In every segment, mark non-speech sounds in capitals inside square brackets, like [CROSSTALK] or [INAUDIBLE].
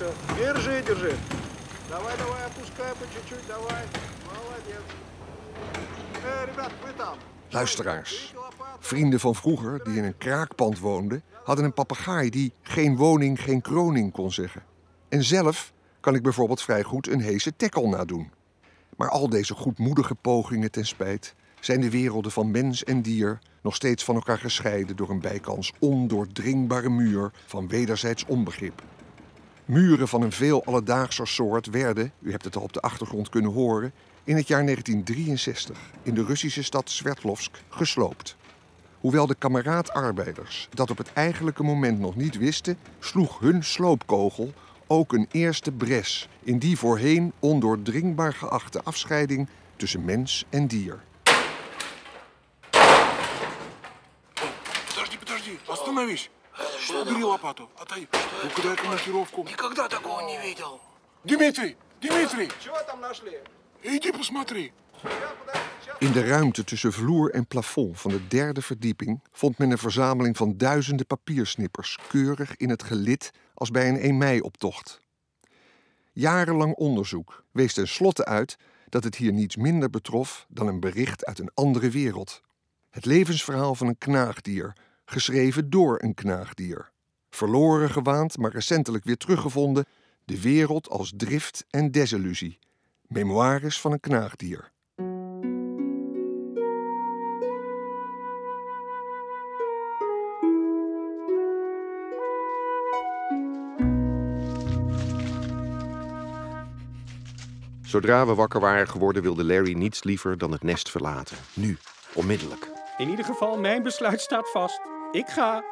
Хорошо. Держи, держи. Давай, давай, опускай по чуть-чуть, давай. Молодец. Э, ребят, вы там. Luisteraars, vrienden van vroeger die in een kraakpand woonden, hadden een papegaai die geen woning, geen kroning kon zeggen. En zelf kan ik bijvoorbeeld vrij goed een heese tekkel nadoen. Maar al deze goedmoedige pogingen ten spijt zijn de werelden van mens en dier nog steeds van elkaar gescheiden door een bijkans ondoordringbare muur van wederzijds onbegrip. Muren van een veel alledaagser soort werden, u hebt het al op de achtergrond kunnen horen, in het jaar 1963 in de Russische stad Sverdlovsk gesloopt. Hoewel de kameraadarbeiders dat op het eigenlijke moment nog niet wisten, sloeg hun sloopkogel ook een eerste bres in die voorheen ondoordringbaar geachte afscheiding tussen mens en dier. Подожди, подожди, остановись. Что, бери лопату, отдай. Ну-ка дай-ка монтировку. Никогда такого не видел. Дмитрий, Дмитрий, Чего там нашли? иди посмотри. Я, подожди, сейчас. In de ruimte tussen vloer en plafond van de derde verdieping vond men een verzameling van duizenden papiersnippers, keurig in het gelid als bij een 1 mei-optocht. Jarenlang onderzoek wees ten slotte uit dat het hier niets minder betrof dan een bericht uit een andere wereld. Het levensverhaal van een knaagdier, geschreven door een knaagdier. Verloren gewaand, maar recentelijk weer teruggevonden, de wereld als drift en desillusie. Memoires van een knaagdier. Zodra we wakker waren geworden, wilde Larry niets liever dan het nest verlaten. Nu, onmiddellijk. In ieder geval, mijn besluit staat vast. Ik ga.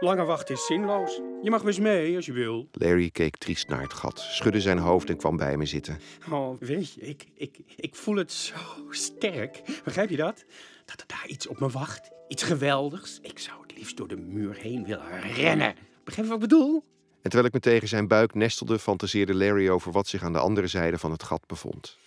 Langer wachten is zinloos. Je mag best mee als je wil. Larry keek triest naar het gat, schudde zijn hoofd en kwam bij me zitten. Oh, weet je, ik, ik, ik voel het zo sterk. Begrijp je dat? Dat er daar iets op me wacht. Iets geweldigs. Ik zou het liefst door de muur heen willen rennen. Begrijp je wat ik bedoel? En terwijl ik me tegen zijn buik nestelde, fantaseerde Larry over wat zich aan de andere zijde van het gat bevond.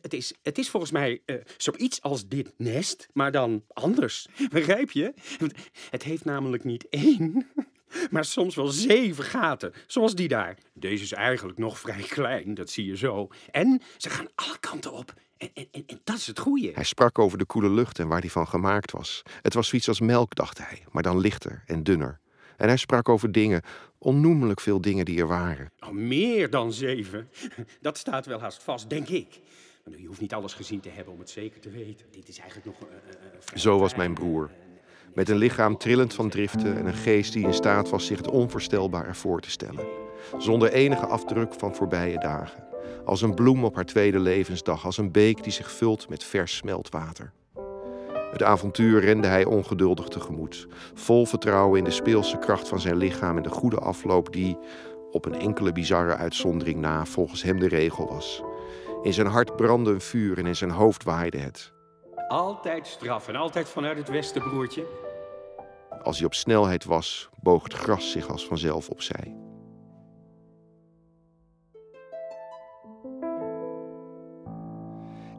Het, is, het is volgens mij eh, zoiets als dit nest, maar dan anders. [LAUGHS] Begrijp je? Het, het heeft namelijk niet één, [LAUGHS] maar soms wel zeven gaten, zoals die daar. Deze is eigenlijk nog vrij klein, dat zie je zo. En ze gaan alle kanten op. En, en, en, en dat is het goede. Hij sprak over de koele lucht en waar die van gemaakt was. Het was zoiets als melk, dacht hij, maar dan lichter en dunner. En hij sprak over dingen, onnoemelijk veel dingen die er waren. Oh, meer dan zeven. [LAUGHS] Dat staat wel haast vast, denk ik. Maar je hoeft niet alles gezien te hebben om het zeker te weten. Dit is eigenlijk nog... eh, eh, eh, Zo was mijn broer. Met een lichaam trillend van driften en een geest die in staat was zich het onvoorstelbare voor te stellen. Zonder enige afdruk van voorbije dagen. Als een bloem op haar tweede levensdag, als een beek die zich vult met vers smeltwater. Het avontuur rende hij ongeduldig tegemoet, vol vertrouwen in de speelse kracht van zijn lichaam en de goede afloop die, op een enkele bizarre uitzondering na, volgens hem de regel was. In zijn hart brandde een vuur en in zijn hoofd waaide het. Altijd straf en altijd vanuit het westen, broertje. Als hij op snelheid was, boog het gras zich als vanzelf opzij.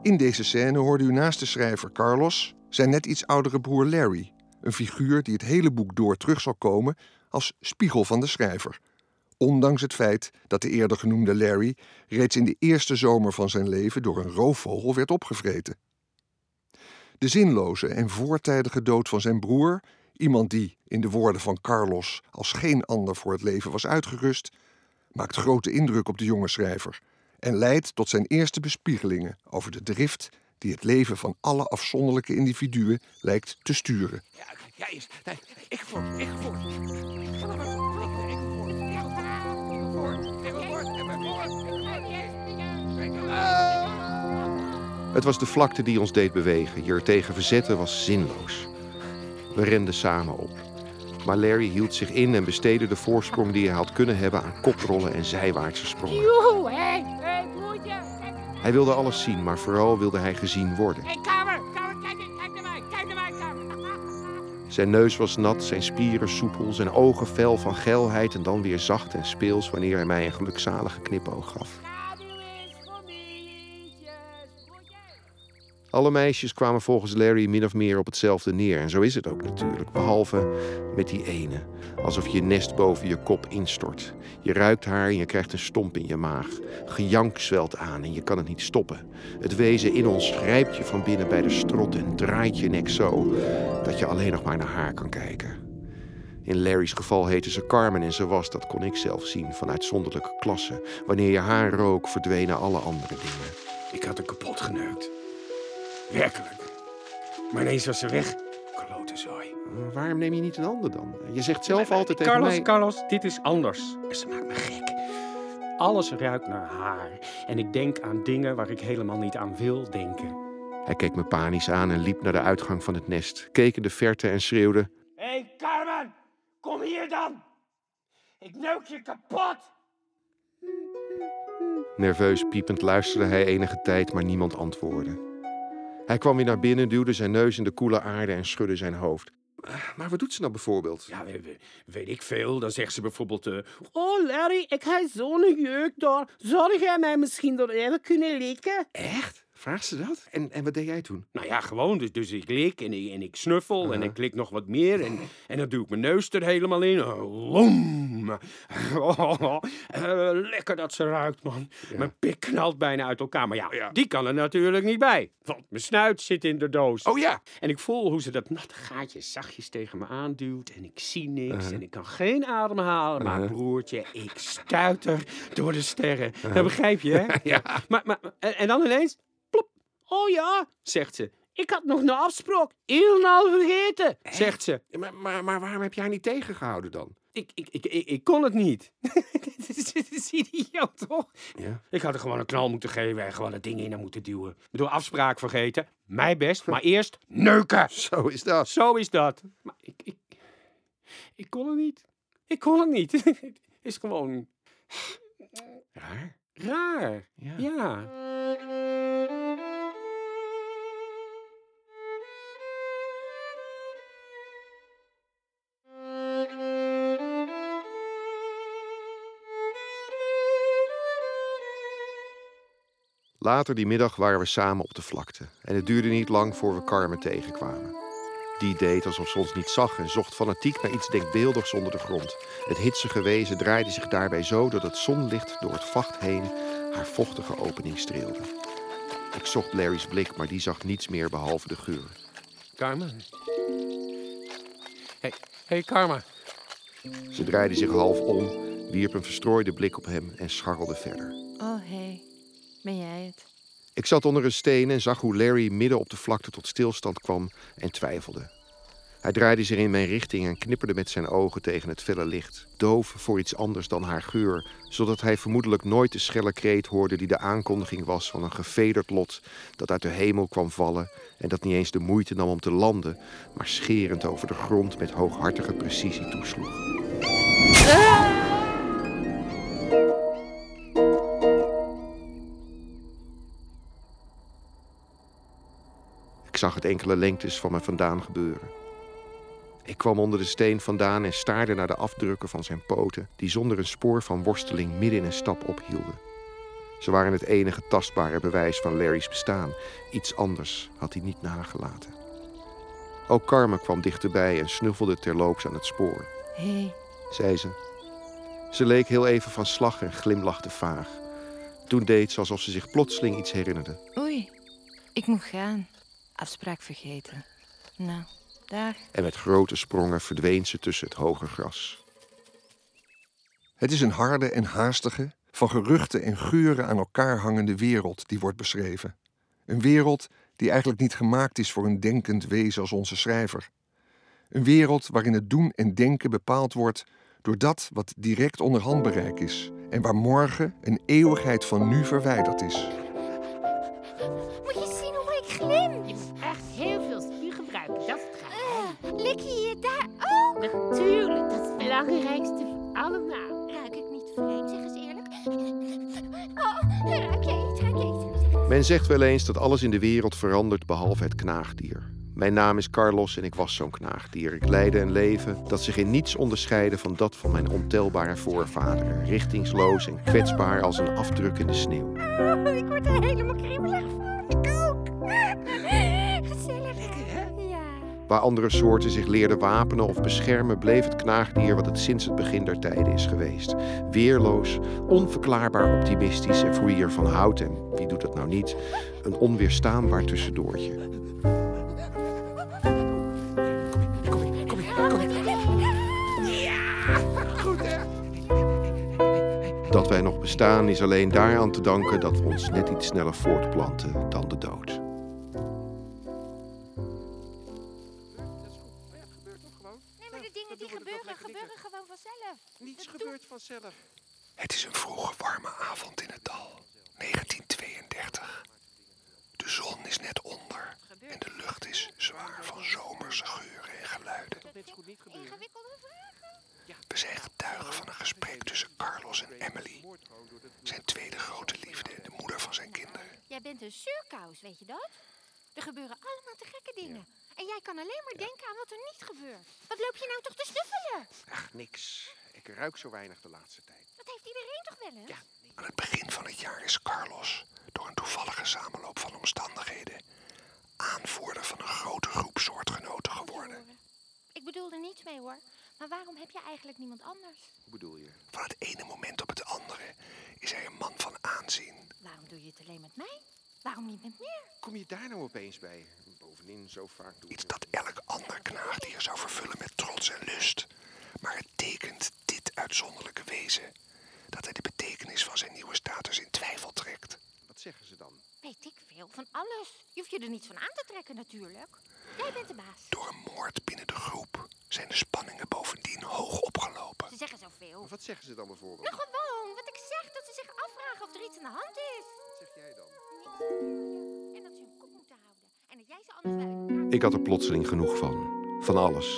In deze scène hoorde u naast de schrijver Carlos zijn net iets oudere broer Larry, een figuur die het hele boek door terug zal komen als spiegel van de schrijver. Ondanks het feit dat de eerder genoemde Larry reeds in de eerste zomer van zijn leven door een roofvogel werd opgevreten. De zinloze en voortijdige dood van zijn broer, iemand die, in de woorden van Carlos, als geen ander voor het leven was uitgerust, maakt grote indruk op de jonge schrijver en leidt tot zijn eerste bespiegelingen over de drift die het leven van alle afzonderlijke individuen lijkt te sturen. Ja. Nee, ik voor, ik voor. Het was de vlakte die ons deed bewegen. Je er tegen verzetten was zinloos. We renden samen op. Maar Larry hield zich in en besteedde de voorsprong die hij had kunnen hebben aan koprollen en zijwaartse sprongen. Joehoe, hé, hé, broertje. Hij wilde alles zien, maar vooral wilde hij gezien worden. hé, kamer, kamer, kijk, kijk naar mij, kijk naar mij, kamer. [LAUGHS] Zijn neus was nat, zijn spieren soepel, zijn ogen fel van geilheid en dan weer zacht en speels wanneer hij mij een gelukzalige knipoog gaf. Alle meisjes kwamen volgens Larry min of meer op hetzelfde neer. En zo is het ook natuurlijk. Behalve met die ene. Alsof je nest boven je kop instort. Je ruikt haar en je krijgt een stomp in je maag. Gejank zwelt aan en je kan het niet stoppen. Het wezen in ons grijpt je van binnen bij de strot en draait je nek zo dat je alleen nog maar naar haar kan kijken. In Larry's geval heette ze Carmen en ze was, dat kon ik zelf zien, van uitzonderlijke klasse. Wanneer je haar rook, verdwenen alle andere dingen. Ik had er kapot geneukt. Werkelijk. Maar ineens was ze weg. Klote zooi. Maar Waarom neem je niet een ander dan? Je zegt zelf altijd tegen Carlos, mij... Carlos, dit is anders. Ze maakt me gek. Alles ruikt naar haar. En ik denk aan dingen waar ik helemaal niet aan wil denken. Hij keek me panisch aan en liep naar de uitgang van het nest. Keek in de verte en schreeuwde... Hé, hey, Carmen! Kom hier dan! Ik neuk je kapot! Nerveus piepend luisterde hij enige tijd, maar niemand antwoordde. Hij kwam weer naar binnen, duwde zijn neus in de koele aarde en schudde zijn hoofd. "Eh, Maar wat doet ze nou bijvoorbeeld? Ja, we- we- weet ik veel. Dan zegt ze bijvoorbeeld... eh, Oh Larry, ik heb zo'n jeuk daar. Zou jij mij misschien door even kunnen likken? Echt? Vraagt ze dat? En, en wat deed jij toen? nou ja, gewoon. Dus, dus ik lik en ik, en ik snuffel en ik klik nog wat meer. En, en dan doe ik mijn neus er helemaal in. Oh, Loem. [LAUGHS] Eh, lekker dat ze ruikt, man. Mijn pik knalt bijna uit elkaar. Maar ja, die kan er natuurlijk niet bij. Want mijn snuit zit in de doos. Oh ja! En ik voel hoe ze dat natte gaatje zachtjes tegen me aanduwt. En ik zie niks. En ik kan geen adem halen. Maar broertje, ik stuiter door de sterren. Dat begrijp je, hè? [LAUGHS] Ja. Maar, maar, en, en dan ineens... Oh ja, zegt ze. Ik had nog een afspraak. Helemaal vergeten, zegt ze. Maar, maar, maar waarom heb jij haar niet tegengehouden dan? Ik, ik, ik, ik, ik kon het niet. [LAUGHS] Dit is- dit is idioot, toch? Ja. Ik had er gewoon een knal moeten geven en gewoon het ding in moeten duwen. Ik bedoel, afspraak vergeten. Mij best, maar [LAUGHS] eerst neuken. Zo is dat. Zo is dat. Maar ik, ik, ik kon het niet. Ik kon het niet. Het [LAUGHS] is gewoon Raar. raar. Ja. Ja. Later die middag waren we samen op de vlakte. En het duurde niet lang voor we Carmen tegenkwamen. Die deed alsof ze ons niet zag en zocht fanatiek naar iets denkbeeldigs onder de grond. Het hitsige wezen draaide zich daarbij zo dat het zonlicht door het vacht heen haar vochtige opening streelde. Ik zocht Larry's blik, maar die zag niets meer behalve de geur. Carmen. Hey, hey Karma. Ze draaide zich half om, wierp een verstrooide blik op hem en scharrelde verder. Oh, hé. Ben jij het? Ik zat onder een steen en zag hoe Larry midden op de vlakte tot stilstand kwam en twijfelde. Hij draaide zich in mijn richting en knipperde met zijn ogen tegen het felle licht, doof voor iets anders dan haar geur, zodat hij vermoedelijk nooit de schelle kreet hoorde die de aankondiging was van een gevederd lot dat uit de hemel kwam vallen en dat niet eens de moeite nam om te landen, maar scherend over de grond met hooghartige precisie toesloeg. Ik zag het enkele lengtes van me vandaan gebeuren. Ik kwam onder de steen vandaan en staarde naar de afdrukken van zijn poten, die zonder een spoor van worsteling midden in een stap ophielden. Ze waren het enige tastbare bewijs van Larry's bestaan. Iets anders had hij niet nagelaten. Ook Carmen kwam dichterbij en snuffelde terloops aan het spoor, Hé, zei ze. Ze leek heel even van slag en glimlachte vaag. Toen deed ze alsof ze zich plotseling iets herinnerde. oei. Ik moet gaan. Afspraak vergeten. Nou, dag. En met grote sprongen verdween ze tussen het hoge gras. Het is een harde en haastige, van geruchten en geuren aan elkaar hangende wereld die wordt beschreven. Een wereld die eigenlijk niet gemaakt is voor een denkend wezen als onze schrijver. Een wereld waarin het doen en denken bepaald wordt door dat wat direct onder handbereik is en waar morgen een eeuwigheid van nu verwijderd is. Lik je je daar ook? Natuurlijk, dat is het belangrijkste van allemaal. Ruik ik niet vreemd, zeg eens eerlijk. Oh, ruik je iets, ruik je iets. Men zegt wel eens dat alles in de wereld verandert behalve het knaagdier. Mijn naam is Carlos en ik was zo'n knaagdier. Ik leidde een leven dat zich in niets onderscheidde van dat van mijn ontelbare voorvaderen. Richtingsloos en kwetsbaar als een afdruk in de sneeuw. Oh, ik word er helemaal kriebelig van. Waar andere soorten zich leerden wapenen of beschermen, bleef het knaagdier wat het sinds het begin der tijden is geweest. Weerloos, onverklaarbaar optimistisch en voor wie ervan houdt, en wie doet dat nou niet, een onweerstaanbaar tussendoortje. Dat wij nog bestaan is alleen daaraan te danken dat we ons net iets sneller voortplanten dan de dood. Vanzelf. Het is een vroege warme avond in het dal. 1932. De zon is net onder en de lucht is zwaar van zomerse geuren en geluiden. Ingewikkelde vragen? We zijn getuigen van een gesprek tussen Carlos en Emily, zijn tweede grote liefde en de moeder van zijn kinderen. Jij bent een surkous, weet je dat? Er gebeuren allemaal te gekke dingen. En jij kan alleen maar denken aan wat er niet gebeurt. Wat loop je nou toch te snuffelen? Ach, niks. Ik ruik zo weinig de laatste tijd. Dat heeft iedereen toch wel eens? Ja. Aan het begin van het jaar is Carlos, door een toevallige samenloop van omstandigheden, aanvoerder van een grote groep soortgenoten geworden. Ik bedoel er niets mee hoor. Maar waarom heb je eigenlijk niemand anders? Hoe bedoel je? Van het ene moment op het andere is hij een man van aanzien. Waarom doe je het alleen met mij? Waarom niet met meer? Kom je daar nou opeens bij? Bovendien, zo vaak doe Iets dat elk ander knaagdier zou vervullen met trots en lust. Maar het tekent dit uitzonderlijke wezen dat hij de betekenis van zijn nieuwe status in twijfel trekt. Wat zeggen ze dan? Weet ik veel van alles. Je hoeft je er niets van aan te trekken natuurlijk. Jij bent de baas. Door een moord binnen de groep zijn de spanningen bovendien hoog opgelopen. Ze zeggen zoveel. Maar wat zeggen ze dan bijvoorbeeld? Nou gewoon, wat ik zeg, dat ze zich afvragen of er iets aan de hand is. Wat zeg jij dan? En dat ze hun kop moeten houden. En dat jij ze anders wel Ik had er plotseling genoeg van. Van alles.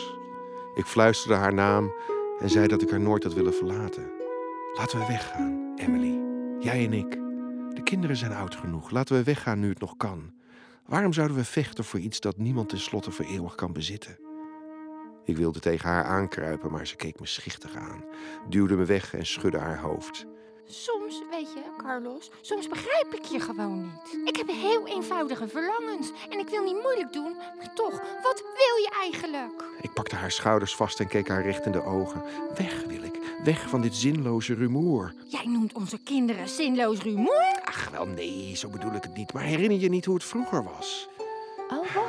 Ik fluisterde haar naam en zei dat ik haar nooit had willen verlaten. Laten we weggaan, Emily. Jij en ik. De kinderen zijn oud genoeg. Laten we weggaan nu het nog kan. Waarom zouden we vechten voor iets dat niemand tenslotte voor eeuwig kan bezitten? Ik wilde tegen haar aankruipen, maar ze keek me schichtig aan, duwde me weg en schudde haar hoofd. Soms, weet je, Carlos, soms begrijp ik je gewoon niet. Ik heb heel eenvoudige verlangens en ik wil niet moeilijk doen, maar toch, wat wil je eigenlijk? Ik pakte haar schouders vast en keek haar recht in de ogen. Weg wil ik, weg van dit zinloze rumoer. Jij noemt onze kinderen zinloos rumoer? Ach, wel nee, zo bedoel ik het niet. Maar herinner je niet hoe het vroeger was? Oh, wacht.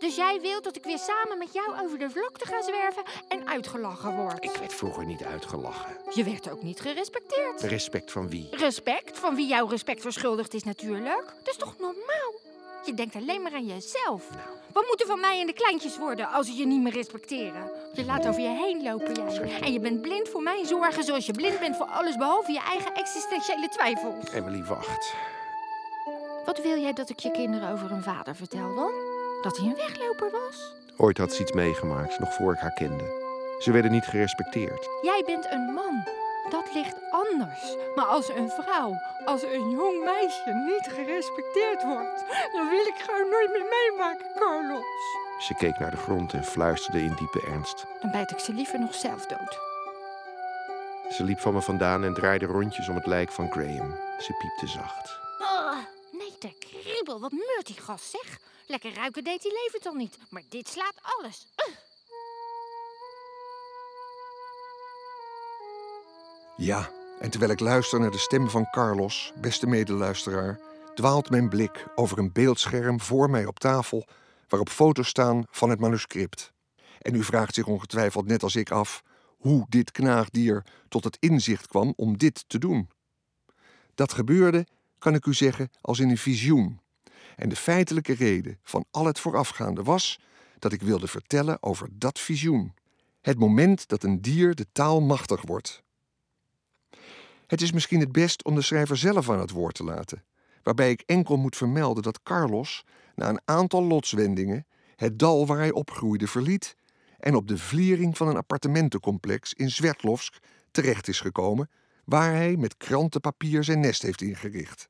Dus jij wilt dat ik weer samen met jou over de vlakte ga zwerven en uitgelachen word? Ik werd vroeger niet uitgelachen. Je werd ook niet gerespecteerd. Respect van wie? Respect? Van wie jouw respect verschuldigd is natuurlijk. Dat is toch normaal? Je denkt alleen maar aan jezelf. Wat moet er van mij en de kleintjes worden als ze je niet meer respecteren? Je laat over je heen lopen, jij. En je bent blind voor mijn zorgen zoals je blind bent voor alles behalve je eigen existentiële twijfels. Emily, wacht. Wat wil jij dat ik je kinderen over hun vader vertel dan? Dat hij een wegloper was? Ooit had ze iets meegemaakt, nog voor ik haar kende. Ze werden niet gerespecteerd. Jij bent een man. Dat ligt anders. Maar als een vrouw, als een jong meisje niet gerespecteerd wordt, dan wil ik gewoon nooit meer meemaken, Carlos. Ze keek naar de grond en fluisterde in diepe ernst. Dan bijt ik ze liever nog zelf dood. Ze liep van me vandaan en draaide rondjes om het lijk van Graham. Ze piepte zacht. Oh, nee, de kriebel. Wat meurt die gast, zeg. Lekker ruiken deed hij levend al niet. Maar dit slaat alles. Ja, en terwijl ik luister naar de stem van Carlos, beste medeluisteraar, dwaalt mijn blik over een beeldscherm voor mij op tafel waarop foto's staan van het manuscript. En u vraagt zich ongetwijfeld net als ik af hoe dit knaagdier tot het inzicht kwam om dit te doen. Dat gebeurde, kan ik u zeggen, als in een visioen. En de feitelijke reden van al het voorafgaande was dat ik wilde vertellen over dat visioen. Het moment dat een dier de taal machtig wordt. Het is misschien het best om de schrijver zelf aan het woord te laten, waarbij ik enkel moet vermelden dat Carlos, na een aantal lotswendingen, het dal waar hij opgroeide verliet en op de vliering van een appartementencomplex in Sverdlovsk terecht is gekomen, waar hij met krantenpapier zijn nest heeft ingericht.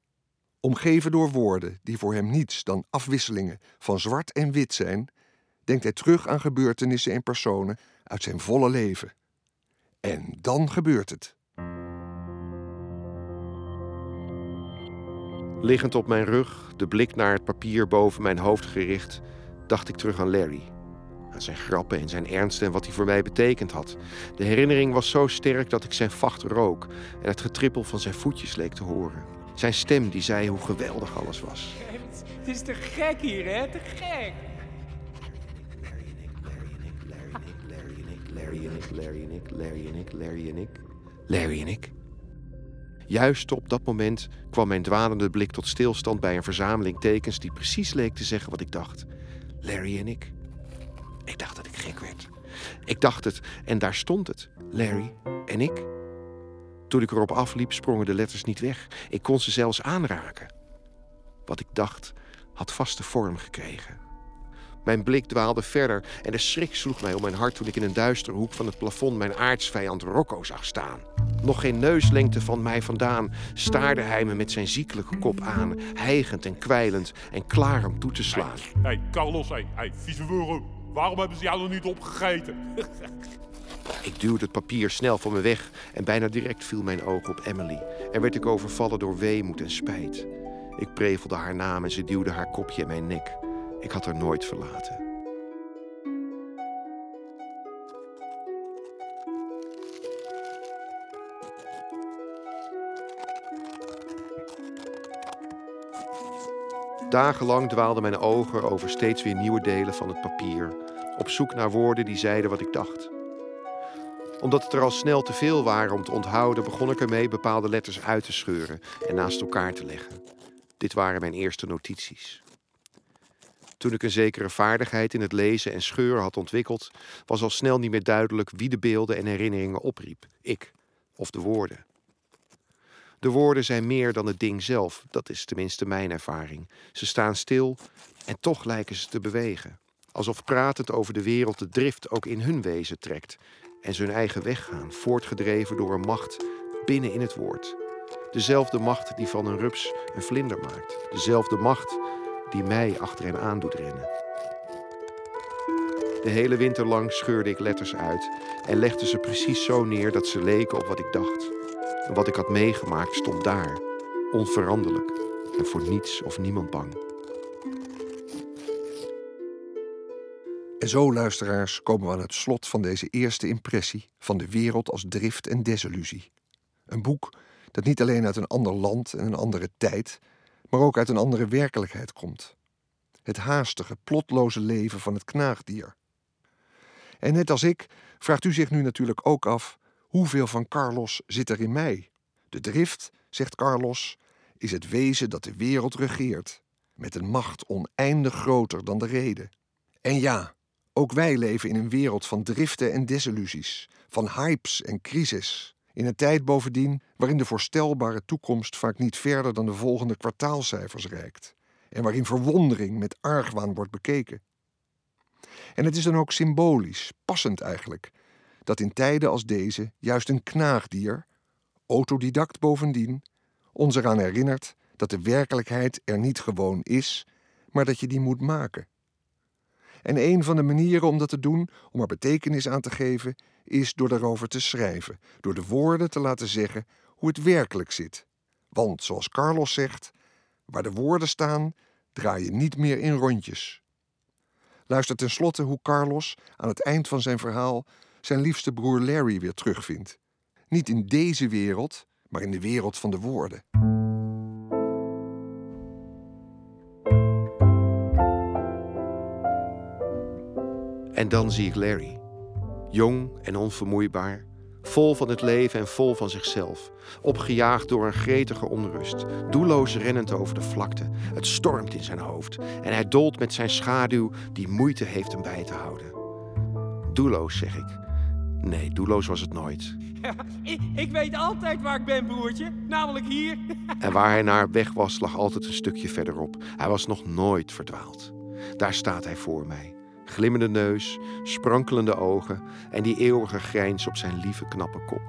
Omgeven door woorden die voor hem niets dan afwisselingen van zwart en wit zijn, denkt hij terug aan gebeurtenissen en personen uit zijn volle leven. En dan gebeurt het. Liggend op mijn rug, de blik naar het papier boven mijn hoofd gericht, dacht ik terug aan Larry. Aan zijn grappen en zijn ernst en wat hij voor mij betekend had. De herinnering was zo sterk dat ik zijn vacht rook en het getrippel van zijn voetjes leek te horen. Zijn stem die zei hoe geweldig alles was. Het is te gek hier, hè? Te gek. Larry en ik, Larry en ik, Larry en ik, Larry en ik, Larry en ik. Juist op dat moment kwam mijn dwalende blik tot stilstand bij een verzameling tekens die precies leek te zeggen wat ik dacht. Larry en ik. Ik dacht dat ik gek werd. Ik dacht het en daar stond het. Larry en ik. Toen ik erop afliep, sprongen de letters niet weg. Ik kon ze zelfs aanraken. Wat ik dacht, had vaste vorm gekregen. Mijn blik dwaalde verder en de schrik sloeg mij om mijn hart toen ik in een duistere hoek van het plafond mijn aardsvijand Rocco zag staan. Nog geen neuslengte van mij vandaan staarde hij me met zijn ziekelijke kop aan, hijgend en kwijlend en klaar om toe te slaan. Hé, hey, Carlos, hé, hey, hey. Waarom hebben ze jou nog niet opgegeten? [LAUGHS] Ik duwde het papier snel van me weg en bijna direct viel mijn oog op Emily. En werd ik overvallen door weemoed en spijt. Ik prevelde haar naam en ze duwde haar kopje in mijn nek. Ik had haar nooit verlaten. Dagenlang dwaalden mijn ogen over steeds weer nieuwe delen van het papier, op zoek naar woorden die zeiden wat ik dacht. Omdat het er al snel te veel waren om te onthouden, begon ik ermee bepaalde letters uit te scheuren en naast elkaar te leggen. Dit waren mijn eerste notities. Toen ik een zekere vaardigheid in het lezen en scheuren had ontwikkeld, was al snel niet meer duidelijk wie de beelden en herinneringen opriep: ik of de woorden. De woorden zijn meer dan het ding zelf, dat is tenminste mijn ervaring. Ze staan stil en toch lijken ze te bewegen. Alsof pratend over de wereld de drift ook in hun wezen trekt en hun eigen weg gaan, voortgedreven door een macht binnen in het woord. Dezelfde macht die van een rups een vlinder maakt. Dezelfde macht die mij achter hen aan doet rennen. De hele winter lang scheurde ik letters uit en legde ze precies zo neer dat ze leken op wat ik dacht. En wat ik had meegemaakt stond daar, onveranderlijk en voor niets of niemand bang. En zo, luisteraars, komen we aan het slot van deze eerste impressie van de wereld als drift en desillusie. Een boek dat niet alleen uit een ander land en een andere tijd, maar ook uit een andere werkelijkheid komt. Het haastige, plotloze leven van het knaagdier. En net als ik vraagt u zich nu natuurlijk ook af: hoeveel van Carlos zit er in mij? De drift, zegt Carlos, is het wezen dat de wereld regeert, met een macht oneindig groter dan de reden. En ja, ook wij leven in een wereld van driften en desillusies, van hypes en crisis. In een tijd bovendien waarin de voorstelbare toekomst vaak niet verder dan de volgende kwartaalcijfers reikt. En waarin verwondering met argwaan wordt bekeken. En het is dan ook symbolisch, passend eigenlijk, dat in tijden als deze juist een knaagdier, autodidact bovendien, ons eraan herinnert dat de werkelijkheid er niet gewoon is, maar dat je die moet maken. En een van de manieren om dat te doen, om er betekenis aan te geven, is door daarover te schrijven, door de woorden te laten zeggen hoe het werkelijk zit. Want, zoals Carlos zegt, waar de woorden staan, draai je niet meer in rondjes. Luister tenslotte hoe Carlos aan het eind van zijn verhaal zijn liefste broer Larry weer terugvindt. Niet in deze wereld, maar in de wereld van de woorden. En dan zie ik Larry. Jong en onvermoeibaar, vol van het leven en vol van zichzelf. Opgejaagd door een gretige onrust, doelloos rennend over de vlakte. Het stormt in zijn hoofd en hij dolt met zijn schaduw die moeite heeft hem bij te houden. Doelloos, zeg ik. Nee, doelloos was het nooit. Ja, ik, ik weet altijd waar ik ben, broertje. Namelijk hier. [LAUGHS] En waar hij naar weg was, lag altijd een stukje verderop. Hij was nog nooit verdwaald. Daar staat hij voor mij. Glimmende neus, sprankelende ogen en die eeuwige grijns op zijn lieve knappe kop.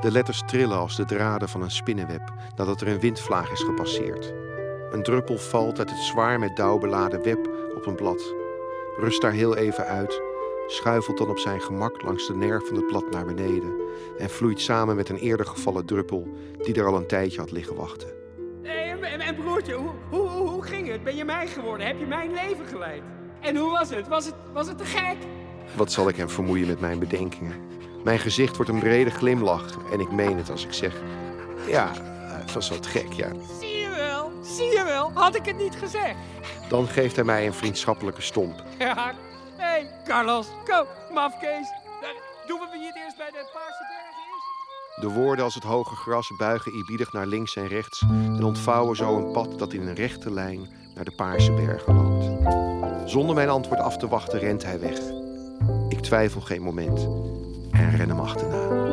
De letters trillen als de draden van een spinnenweb nadat er een windvlaag is gepasseerd. Een druppel valt uit het zwaar met dauw beladen web op een blad. Rust daar heel even uit, schuifelt dan op zijn gemak langs de nerf van het blad naar beneden en vloeit samen met een eerder gevallen druppel die er al een tijdje had liggen wachten. En, broertje, hoe, hoe, hoe, ging het? Ben je mij geworden? Heb je mijn leven geleid? En hoe was het? Was het, was het te gek? Wat zal ik hem vermoeien met mijn bedenkingen? Mijn gezicht wordt een brede glimlach en ik meen het als ik zeg... Ja, het was wat gek, ja. Zie je wel, zie je wel. Had ik het niet gezegd? Dan geeft hij mij een vriendschappelijke stomp. Ja. Hé, hey, Carlos, kom, mafkees. Eh, Doen we het eerst bij de Paarse? De woorden als het hoge gras buigen eerbiedig naar links en rechts en ontvouwen zo een pad dat in een rechte lijn naar de Paarse Bergen loopt. Zonder mijn antwoord af te wachten rent hij weg. Ik twijfel geen moment en ren hem achterna.